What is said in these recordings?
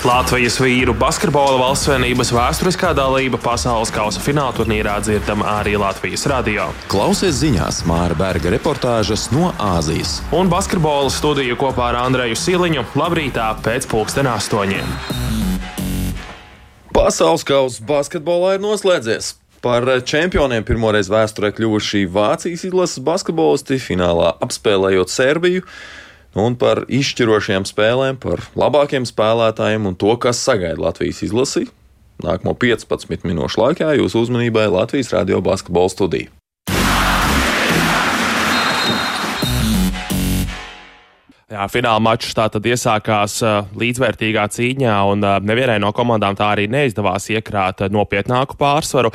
Latvijas vīru basketbola valstsvienības vēsturiskā dalība pasaules kausa fināla turnīrā dzirdama arī Latvijas radio. Klausies ziņās Māra Berga reportāžas no Āzijas. Un basketbola studiju kopā ar Andreju Siliņu labrītā pēc pulksten astoņiem. Pasaules kausa basketbolā ir noslēdzies. Par čempioniem pirmoreiz vēsturē kļuvuši Vācijas izlases basketbolisti finālā apspēlējot Serbiju. Un par izšķirošajām spēlēm, par labākiem spēlētājiem un to, kas sagaida Latvijas izlasi. Nākamo 15 minūšu laikā jūsu uzmanībai Latvijas radio basketbola studija. Jā, fināla mačs tā tad iesākās līdzvērtīgā cīņā, un nevienai no komandām tā arī neizdevās iekrāt nopietnāku pārsvaru.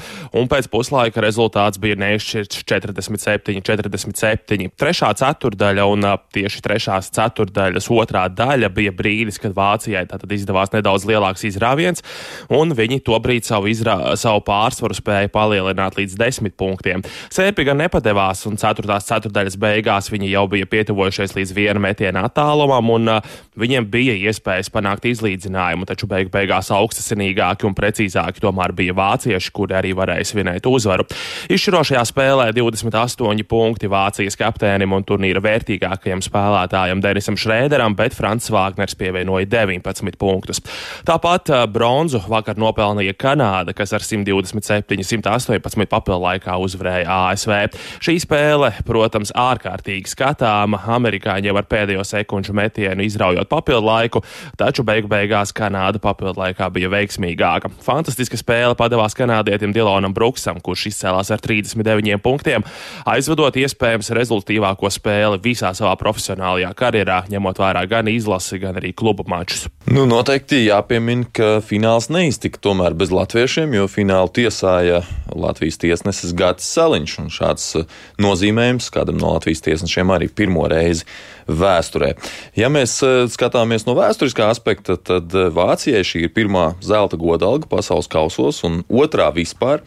Pēc puslaika rezultāts bija neizšķirts 47, 47. Trešā ceturdaļa un tieši trešās ceturdaļas otrā daļa bija brīdis, kad Vācijai tātad izdevās nedaudz lielāks izrāviens, un viņi tobrīd savu, izrā, savu pārsvaru spēja palielināt līdz desmit punktiem. Sērpi gan nepadevās, un ceturtās ceturdaļas beigās viņi jau bija pietuvojušies līdz viena metiena attālumam, un uh, viņiem bija iespējas panākt izlīdzinājumu, taču beig beigās augstasinīgāki un precīzāki tomēr bija vācieši, kuri arī varēja svinēt uzvaru. Izšķirošajā spēlē 28 punkti Vācijas kapteinim un turnīra vērtīgākajam spēlētājam Denisam Šrēderam, bet Frants Vāgners pievienoja 19 punktus. Tāpat uh, bronzu vakar nopelnīja Kanāda, kas ar 127, 118 papildu laikā uzvarēja ASV. Šī spēle, protams, ārkārtīgi skatāma. Amerikāņiem ar pēdējos sekundžu metienu, izraujot papildu laiku, taču beigu beigās Kanāda papildu laikā bija veiksmīgāka. Fantastiska spēle padavās kanādietim Dilonam Bruksam, kurš izcēlās ar 39 punktiem, aizvedot iespējams rezultātīvāko spēli visā savā profesionālajā karjerā, ņemot vērā gan izlasi, gan arī klubu mačus. Nu, noteikti jāpiemina, ka fināls neiztika tomēr bez latviešiem, jo finālu tiesāja Latvijas tiesnesis Gatis Saliņš. Šāds nozīmējums kādam no Latvijas tiesnešiem arī pirmo reizi vēsturē. Ja mēs eh, skatāmies no vēsturiskā aspekta, tad eh, Vācijai šī ir pirmā zelta godalga pasaules kausos un otrā vispār.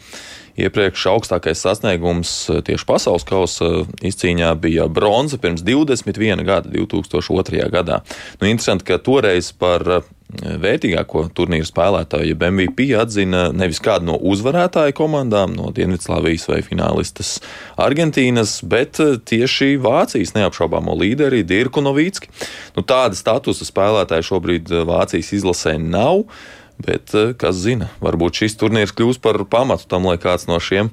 Iepriekš augstākais sasniegums eh, tieši pasaules kausa izcīņā bija bronza pirms 21 gada, 2002. gadā. Nu, interesanti, ka toreiz par vērtīgāko turnīru spēlētāju, jeb MVP, atzina nevis kādu no uzvarētāju komandām, no Dienvidslāvijas vai finālistas Argentīnas, bet tieši Vācijas neapšaubāmo līderi Dirku Novīcki. Nu, tāda statusa spēlētāja šobrīd Vācijas izlasē nav, bet kas zina, varbūt šis turnīrs kļūs par pamatu tam, lai kāds no šiem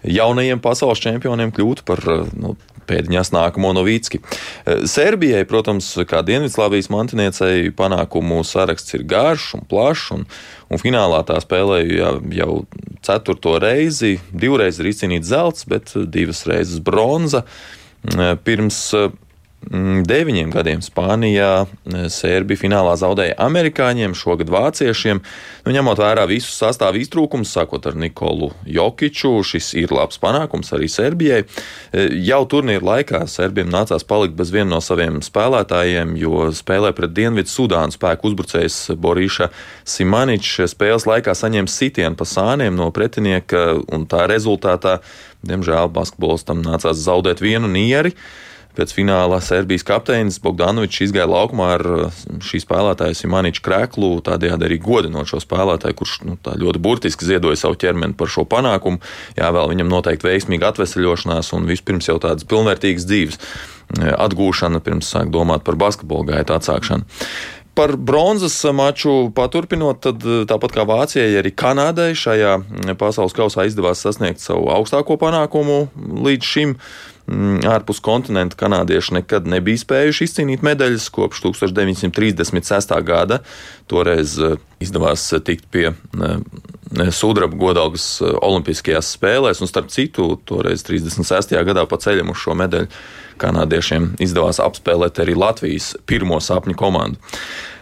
jaunajiem pasaules čempioniem kļūtu par nu, pēdiņās nākamo Novīcki. Eh, Serbijai, protams, kā Dienvidslāvijas mantiniecei, panākumu saraksts ir garš un plašs, un, un finālā tā spēlēja jau, jau ceturto reizi. Divreiz ir izcīnīts zelts, bet divas reizes bronza. Eh, pirms eh, deviņiem gadiem Spānijā eh, Sērbija finālā zaudēja amerikāņiem, šogad vāciešiem. Nu, ņemot vērā visus sastāvu iztrūkumus, sākot ar Nikolu Jokiču, šis ir labs panākums arī Serbijai. Eh, jau turnīra laikā Serbiem nācās palikt bez viena no saviem spēlētājiem, jo spēlē pret Dienvidu Sudānu spēku uzbrucējs Borīša Simaničs spēles laikā saņēma sitienu pa sāniem no pretinieka, un tā rezultātā, diemžēl, basketbolistam nācās zaudēt vienu nieri. Pēc fināla Serbijas kapteinis Bogdanovičs izgāja laukumā ar uh, šī spēlētāja Simaniča krēklu, tādējādi arī godinot šo spēlētāju, kurš nu, ļoti burtiski ziedoja savu ķermeni par šo panākumu. Jā, vēl viņam noteikti veiksmīga atvesaļošanās un vispirms jau tādas pilnvērtīgas dzīves uh, atgūšana, pirms sāk domāt par basketbola gaitu atsākšanu par bronzas maču paturpinot, tad uh, tāpat kā Vācijai, arī Kanādai šajā pasaules kausā izdevās sasniegt savu augstāko panākumu līdz šim. Mm, ārpus kontinenta kanādieši nekad nebija spējuši izcīnīt medaļas kopš 1936. gada. Toreiz eh, izdevās eh, tikt pie eh, sudraba godalgas Olimpiskajās spēlēs, un starp citu, toreiz 36. gadā pa ceļam uz šo medaļu kanādiešiem izdevās apspēlēt arī Latvijas pirmo sapņu komandu.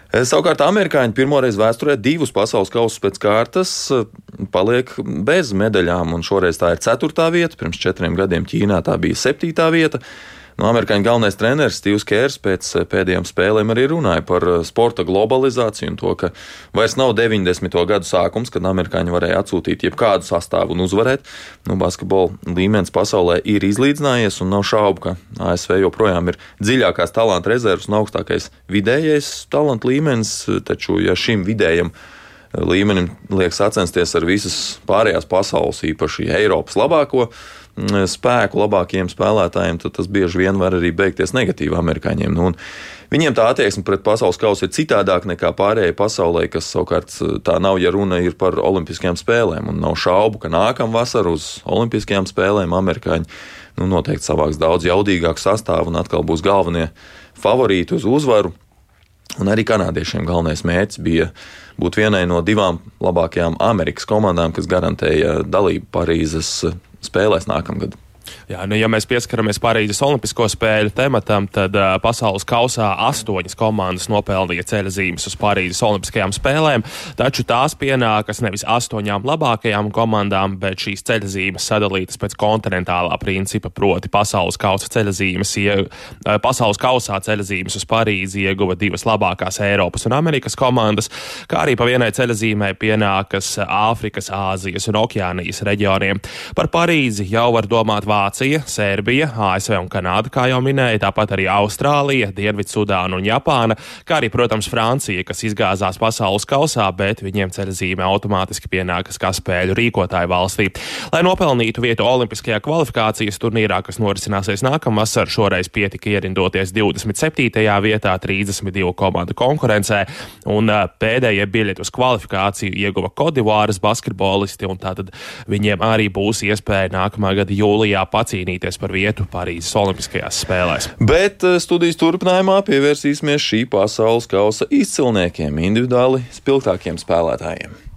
Eh, savukārt amerikāņi pirmoreiz vēsturē divus pasaules kausus pēc kārtas eh, paliek bez medaļām, un šoreiz tā ir ceturtā vieta. Pirms četriem gadiem Ķīnā tā bija septītā vieta. Nu, amerikāņu galvenais treneris Steve's Kērs pēc eh, pēdējām spēlēm arī runāja par eh, sporta globalizāciju un to, ka vairs nav 90. gadu sākums, kad amerikāņi varēja atsūtīt jebkādu sastāvu un uzvarēt. Nu, basketbola līmenis pasaulē ir izlīdzinājies un nav šaubu, ka ASV joprojām ir dziļākās talanta rezerves un augstākais vidējais talanta līmenis, taču ja šim vidējam līmenim liekas sacensties ar visas pārējās pasaules, īpaši Eiropas labāko, spēku labākiem spēlētājiem, tad tas bieži vien var arī beigties negatīvi amerikāņiem. Nu, viņiem tā attieksme pret pasaules kausu ir citādāka nekā pārējai pasaulē, kas savukārt tā nav, ja runa ir par olimpiskajām spēlēm. Un nav šaubu, ka nākamā vasarā uz olimpiskajām spēlēm amerikāņi nu, noteikti savāks daudz jaudīgāku sastāvu un atkal būs galvenie favorīti uz uzvaru. Un arī kanādiešiem galvenais mērķis bija būt vienai no divām labākajām Amerikas komandām, kas garantēja dalību Parīzes spēlēs nākamgad. Jā, nu, ja mēs pieskaramies Parīzes Olimpisko spēļu tematam, tad uh, pasaules kausā astoņas komandas nopelnīja ceļa zīmes uz Parīzes Olimpiskajām spēlēm, taču tās pienākas nevis astoņām labākajām komandām, bet šīs ceļa zīmes sadalītas pēc kontinentālā principa, proti pasaules kausa ceļa zīmes. Ja, uh, pasaules kausā ceļa zīmes uz Parīzi ieguva divas labākās Eiropas un Amerikas komandas, kā arī pa vienai ceļa zīmē pienākas Āfrikas, Āzijas un Okeānijas reģioniem. Par Parīzi jau var domāt Vācija. Vācija, Sērbija, ASV un Kanāda, kā jau minēja, tāpat arī Austrālija, Dienvidsudāna un Japāna, kā arī, protams, Francija, kas izgāzās pasaules kausā, bet viņiem ceļa zīme automātiski pienākas kā spēļu rīkotāju valstī. Lai nopelnītu vietu Olimpiskajā kvalifikācijas turnīrā, kas norisināsies nākamvasar, šoreiz pietika ierindoties 27. vietā 32 komandu konkurencē, un pēdējie biļeti uz kvalifikāciju ieguva Kodivāras basketbolisti, un tātad viņiem arī būs iespēja nākamā gada jūlijā pacīnīties par vietu Parīzes Olimpiskajās spēlēs. Bet eh, studijas turpinājumā pievērsīsimies šī pasaules kausa izcilniekiem, individuāli spilgtākiem spēlētājiem.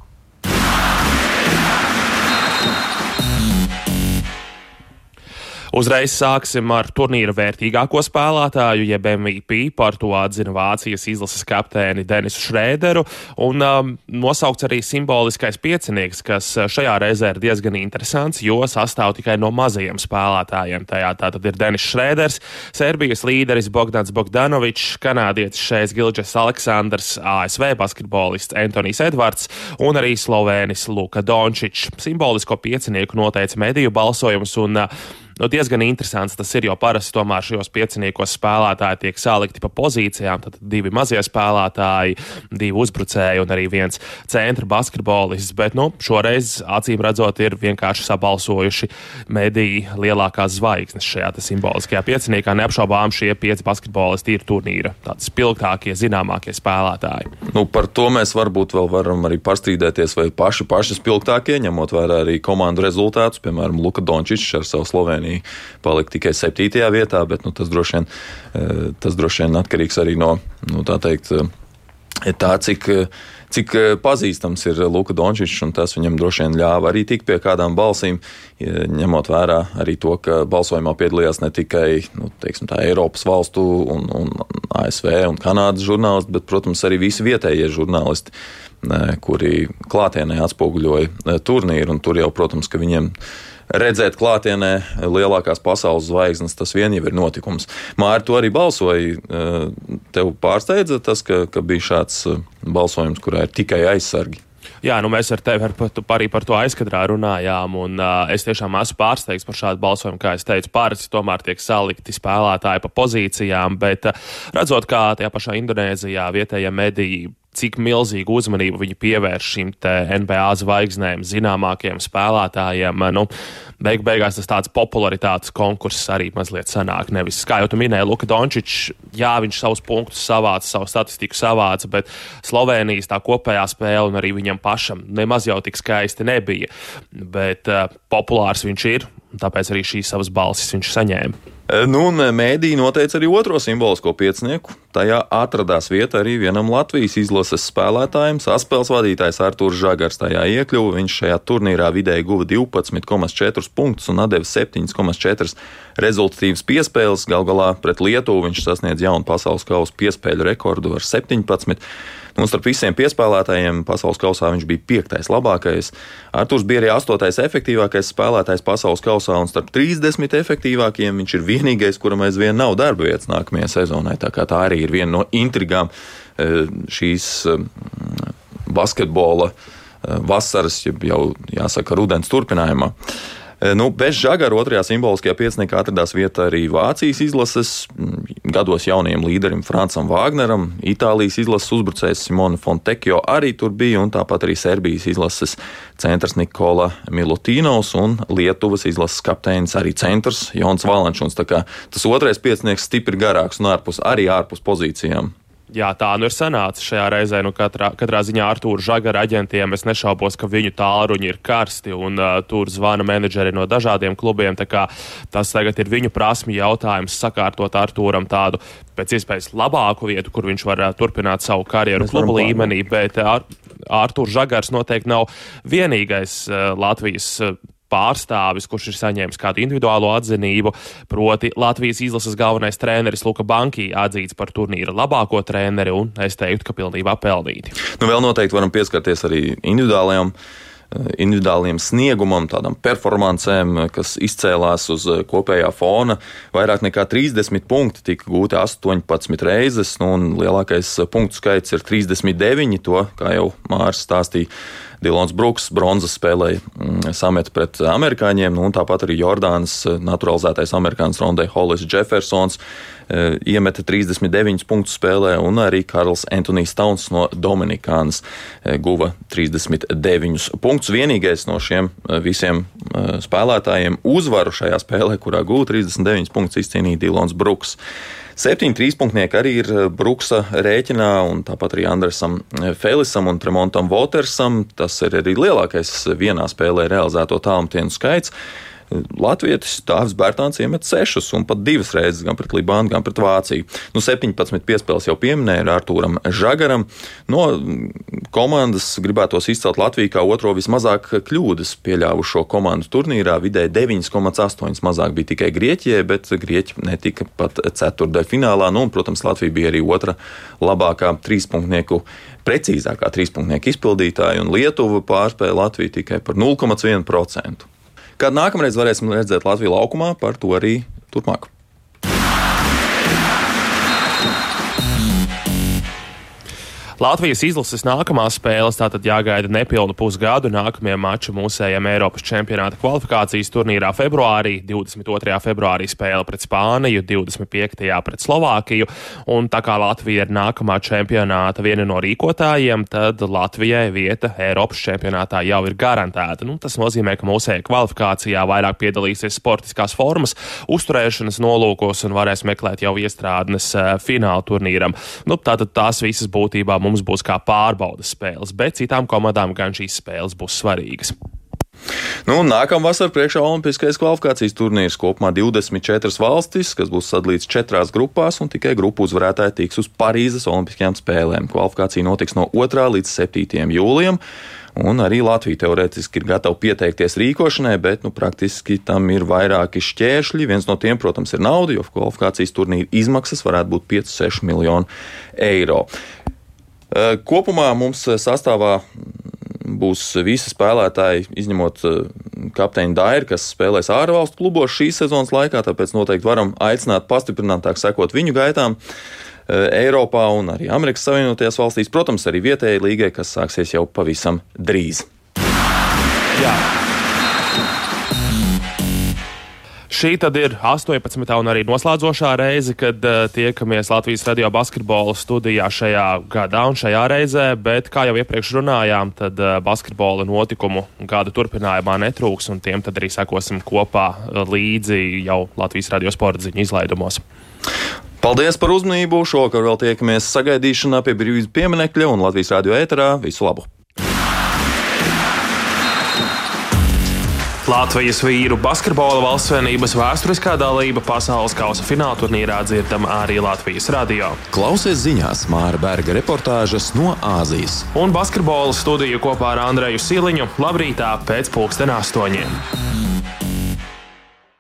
Uzreiz sāksim ar turnīra vērtīgāko spēlētāju, jeb MVP. Par to atzina Vācijas izlases kapteini Denisu Šrēderu. Un um, nosaukts arī simboliskais piecinieks, kas uh, šajā reizē ir diezgan interesants, jo sastāv tikai no mazajiem spēlētājiem. Tajā tātad ir Denis Šrēders, Serbijas līderis Bogdans Bogdanovičs, kanādietis Šais Gilģes Aleksandrs, ASV basketbolists Antonijs Edvards un arī Slovēnis Luka Dončičs. Simbolisko piecinieku noteica mediju balsojums un uh, nu, diezgan interesants tas ir, jo parasti tomēr šajos pieciniekos spēlētāji tiek salikti pa pozīcijām. Tad divi mazie spēlētāji, divi uzbrucēji un arī viens centra basketbolists. Bet nu, šoreiz, acīm redzot, ir vienkārši sabalsojuši mediji lielākās zvaigznes šajā simboliskajā pieciniekā. Neapšaubām šie pieci basketbolisti ir turnīra spilgtākie, zināmākie spēlētāji. Nu, par to mēs varbūt vēl varam arī pastrīdēties, vai paši, paši spilgtākie, ņemot vērā arī komandu rezultātus, piemēram, Luka Dončičs ar savu Sloveniju Slovenija palika tikai septītajā vietā, bet nu, tas, droši vien, eh, tas droši vien atkarīgs arī no nu, tā, teikt, eh, tā cik cik pazīstams ir Luka Dončičs, un tas viņam droši vien ļāva arī tikt pie kādām balsīm, ņemot vērā arī to, ka balsojumā piedalījās ne tikai nu, teiksim, tā, Eiropas valstu un, un ASV un Kanādas žurnālisti, bet, protams, arī visi vietējie žurnālisti, kuri klātienē atspoguļoja turnīru, tur jau, protams, ka viņiem redzēt klātienē lielākās pasaules zvaigznes, tas vien jau ir notikums. Māri to arī balsoja. Eh, tev pārsteidza tas, ka, ka bija šāds eh, balsojums, kurā ir tikai aizsargi. Jā, nu mēs ar tevi ar, arī par to aizkadrā runājām, un uh, es tiešām esmu pārsteigts par šādu balsojumu. Kā es teicu, parasti tomēr tiek salikti spēlētāji pa pozīcijām, bet uh, redzot, kā tajā pašā Indonēzijā vietējie mediji cik milzīgu uzmanību viņi pievērš šīm NBA zvaigznēm, zināmākiem spēlētājiem. Nu, beig beigās tas tāds popularitātes konkurss arī mazliet sanāk. Nevis, kā jau tu minēji, Luka Dončičs, jā, viņš savus punktus savāca, savu statistiku savāca, bet Slovenijas tā kopējā spēle un arī viņam pašam nemaz jau tik skaisti nebija. Bet uh, populārs viņš ir, tāpēc arī šīs savas balsis viņš saņēma. E, nu, un e, mēdī noteica arī otro simbolisko piecinieku. Tajā atradās vieta arī vienam Latvijas izlases spēlētājam. Saspēles vadītājs Artūrs Žagars tajā iekļuva. Viņš šajā turnīrā vidēji guva 12,4 punktus un deva 7,4 rezultatīvas piespēles. Galu galā pret Lietuvu viņš sasniedz jaunu pasaules kausa piespēļu rekordu ar 17. Nu, starp visiem piespēlētājiem pasaules kausā viņš bija piektais labākais. Arthurs bija arī astotais efektīvākais spēlētājs pasaules kausā, un starp 30 efektīvākajiem viņš ir vienīgais, kuram aizvien nav darba vietas nākamajai sezonai. Tā, tā arī ir viena no intrigām eh, šīs eh, basketbola vasaras, jau jāsaka, rudens turpinājumā. Eh, nu, bez žagara otrajā simboliskajā pieciniekā atradās vieta arī Vācijas izlases mm, gados jaunajam līderim Francam Wagneram, Itālijas izlases uzbrucējs Simona Fontekjo arī tur bija, un tāpat arī Serbijas izlases centrs Nikola Milutīnovs un Lietuvas izlases kapteinis arī centrs Jons Valančuns. Tas otrais piecinieks stipri garāks un ārpus, arī ārpus pozīcijām. Jā, tā nu ir sanācis šajā reizē. Nu, katrā, katrā ziņā ar Tūru Žagara aģentiem es nešaubos, ka viņu tālruņi ir karsti un uh, tur zvana menedžeri no dažādiem klubiem. Tas tagad ir viņu prasmi jautājums sakārtot Artūram tādu pēc iespējas labāku vietu, kur viņš var uh, turpināt savu karjeru Mēs klubu līmenī. Bet uh, Artūrs Žagars noteikti nav vienīgais uh, Latvijas. Uh, pārstāvis, kurš ir saņēmis kādu individuālo atzinību. Proti, Latvijas izlases galvenais treneris Luka Banki atzīts par turnīra labāko treneri un es teiktu, ka pilnībā pelnīti. Nu, vēl noteikti varam pieskarties arī individuālajām eh, individuāliem sniegumam, tādām performancēm, kas izcēlās uz eh, kopējā fona. Vairāk nekā 30 punkti tika gūti 18 reizes, nu, un lielākais eh, punktu skaits ir 39. To, kā jau Mārcis stāstīja, Dilons Brooks bronzas spēlēja mm, samet pret amerikāņiem, nu, un tāpat arī Jordānas eh, naturalizētais amerikānis Rondē Hollis Jeffersons eh, iemeta 39 punktus spēlē, un arī Karls Antonijs Tauns no Dominikānas eh, guva 39 punktus. Vienīgais no šiem visiem spēlētājiem uzvaru šajā spēlē, kurā guva 39 punktus, izcīnīja Dilons Brooks. Septiņi trīspunktnieki arī ir eh, Bruksa rēķinā, un tāpat arī Andresam eh, Felisam un Tremontam Votersam. Tas ir arī lielākais vienā spēlē realizēto tālmetienu skaits. Latvijas Dārzs Bērtāns iemet sešas un pat divas reizes gan pret Libānu, gan pret Vāciju. Nu, 17 piespēles jau pieminēja Artūram Žagaram. No komandas gribētos izcelt Latviju kā otro vismazāk kļūdas pieļāvušo komandu turnīrā. Vidēji 9,8 mazāk bija tikai Grieķijai, bet Grieķi netika pat ceturtajā finālā. Nu, un, protams, Latvija bija arī otra labākā trīspunktnieku precīzākā trīspunktnieku izpildītāja, un Lietuva pārspēja Latviju tikai par 0,1%. Kad nākamreiz varēsim redzēt Latviju laukumā, par to arī turpmāk. Latvijas izlases nākamās spēles tātad jāgaida nepilnu pusgadu. Nākamie mači mūsējiem Eiropas čempionāta kvalifikācijas turnīrā februārī, 22. februārī spēle pret Spāniju, 25. pret Slovākiju. Un tā kā Latvija ir nākamā čempionāta viena no rīkotājiem, tad Latvijai vieta Eiropas čempionātā jau ir garantēta. Nu, tas nozīmē, ka mūsējā kvalifikācijā vairāk piedalīsies sportiskās formas, uzturēšanas nolūkos un varēs meklēt jau iestrādnes eh, fināla turnīram. Nu, tātad tās visas būtībā mums mums būs kā pārbaudas spēles, bet citām komandām gan šīs spēles būs svarīgas. Nu, Nākamā vasarā priekšā Olimpiskais kvalifikācijas turnīrs kopumā 24 valstis, kas būs sadalīts četrās grupās, un tikai grupu uzvarētāji tiks uz Parīzes Olimpiskajām spēlēm. Kvalifikācija notiks no 2. līdz 7. jūlijam. Un arī Latvija teorētiski ir gatava pieteikties rīkošanai, bet nu, praktiski tam ir vairāki šķēršļi. Viens no tiem, protams, ir nauda, jo kvalifikācijas turnīra izmaksas varētu būt 5-6 miljoni eiro. Eh, kopumā mums eh, sastāvā būs visi spēlētāji, izņemot eh, kapteini Dairu, kas spēlēs ārvalstu klubos šīs sezonas laikā, tāpēc noteikti varam aicināt pastiprinātāk sekot viņu gaitām. Eiropā un arī Amerikas Savienotajās valstīs, protams, arī vietējai līgai, kas sāksies jau pavisam drīz. Jā. Šī tad ir 18. un arī noslēdzošā reize, kad uh, tiekamies Latvijas radio basketbola studijā šajā gadā un šajā reizē, bet, kā jau iepriekš runājām, tad uh, basketbola notikumu gada turpinājumā netrūks, un tiem tad arī sekosim kopā uh, līdzi jau Latvijas radio sporta ziņu izlaidumos. Paldies par uzmanību! Šovakar vēl tiekamies sagaidīšanā pie brīvības pieminekļa un Latvijas radio ēterā. Visu labu! Latvijas vīru basketbola valstsvienības vēsturiskā dalība pasaules kausa fināla turnīrā dzirdama arī Latvijas radio. Klausies ziņās Māra Berga reportāžas no Āzijas. Un basketbola studiju kopā ar Andreju Siliņu labrītā pēc pulksten astoņiem.